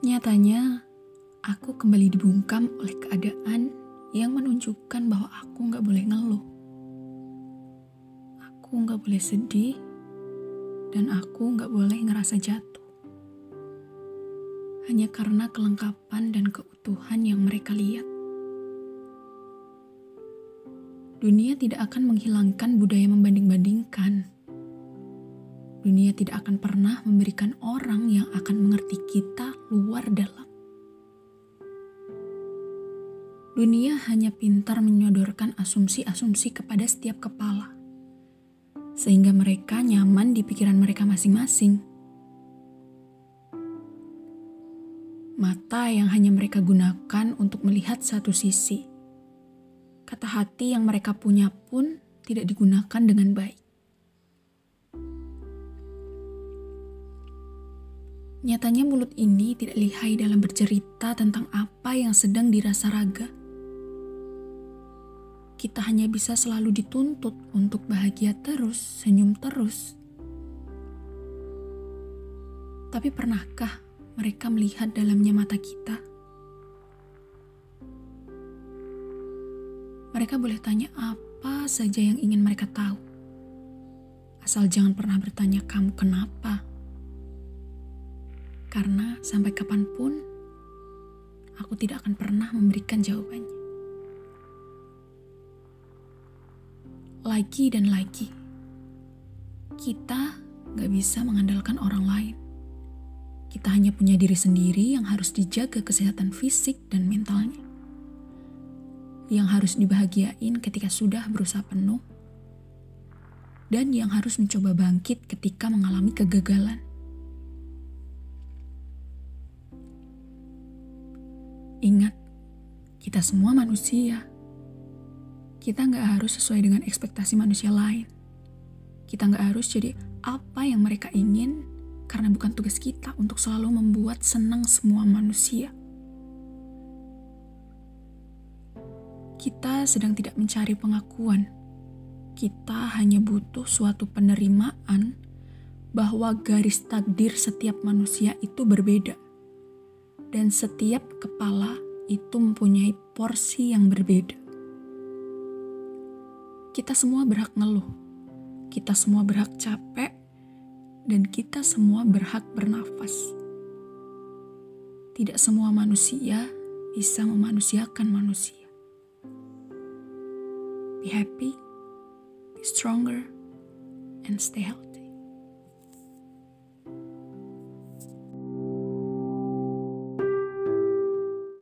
Nyatanya, aku kembali dibungkam oleh keadaan yang menunjukkan bahwa aku nggak boleh ngeluh. Aku nggak boleh sedih, dan aku nggak boleh ngerasa jatuh. Hanya karena kelengkapan dan keutuhan yang mereka lihat. Dunia tidak akan menghilangkan budaya membanding-bandingkan. Dunia tidak akan pernah memberikan orang yang akan mengerti kita luar dalam. Dunia hanya pintar menyodorkan asumsi-asumsi kepada setiap kepala, sehingga mereka nyaman di pikiran mereka masing-masing. Mata yang hanya mereka gunakan untuk melihat satu sisi, kata hati yang mereka punya pun tidak digunakan dengan baik. Nyatanya mulut ini tidak lihai dalam bercerita tentang apa yang sedang dirasa raga kita hanya bisa selalu dituntut untuk bahagia terus, senyum terus. Tapi pernahkah mereka melihat dalamnya mata kita? Mereka boleh tanya apa saja yang ingin mereka tahu. Asal jangan pernah bertanya kamu kenapa. Karena sampai kapan pun, aku tidak akan pernah memberikan jawabannya. lagi dan lagi. Kita gak bisa mengandalkan orang lain. Kita hanya punya diri sendiri yang harus dijaga kesehatan fisik dan mentalnya. Yang harus dibahagiain ketika sudah berusaha penuh. Dan yang harus mencoba bangkit ketika mengalami kegagalan. Ingat, kita semua manusia kita nggak harus sesuai dengan ekspektasi manusia lain. Kita nggak harus jadi apa yang mereka ingin, karena bukan tugas kita untuk selalu membuat senang semua manusia. Kita sedang tidak mencari pengakuan. Kita hanya butuh suatu penerimaan bahwa garis takdir setiap manusia itu berbeda, dan setiap kepala itu mempunyai porsi yang berbeda. Kita semua berhak ngeluh. Kita semua berhak capek dan kita semua berhak bernafas. Tidak semua manusia bisa memanusiakan manusia. Be happy, be stronger, and stay healthy.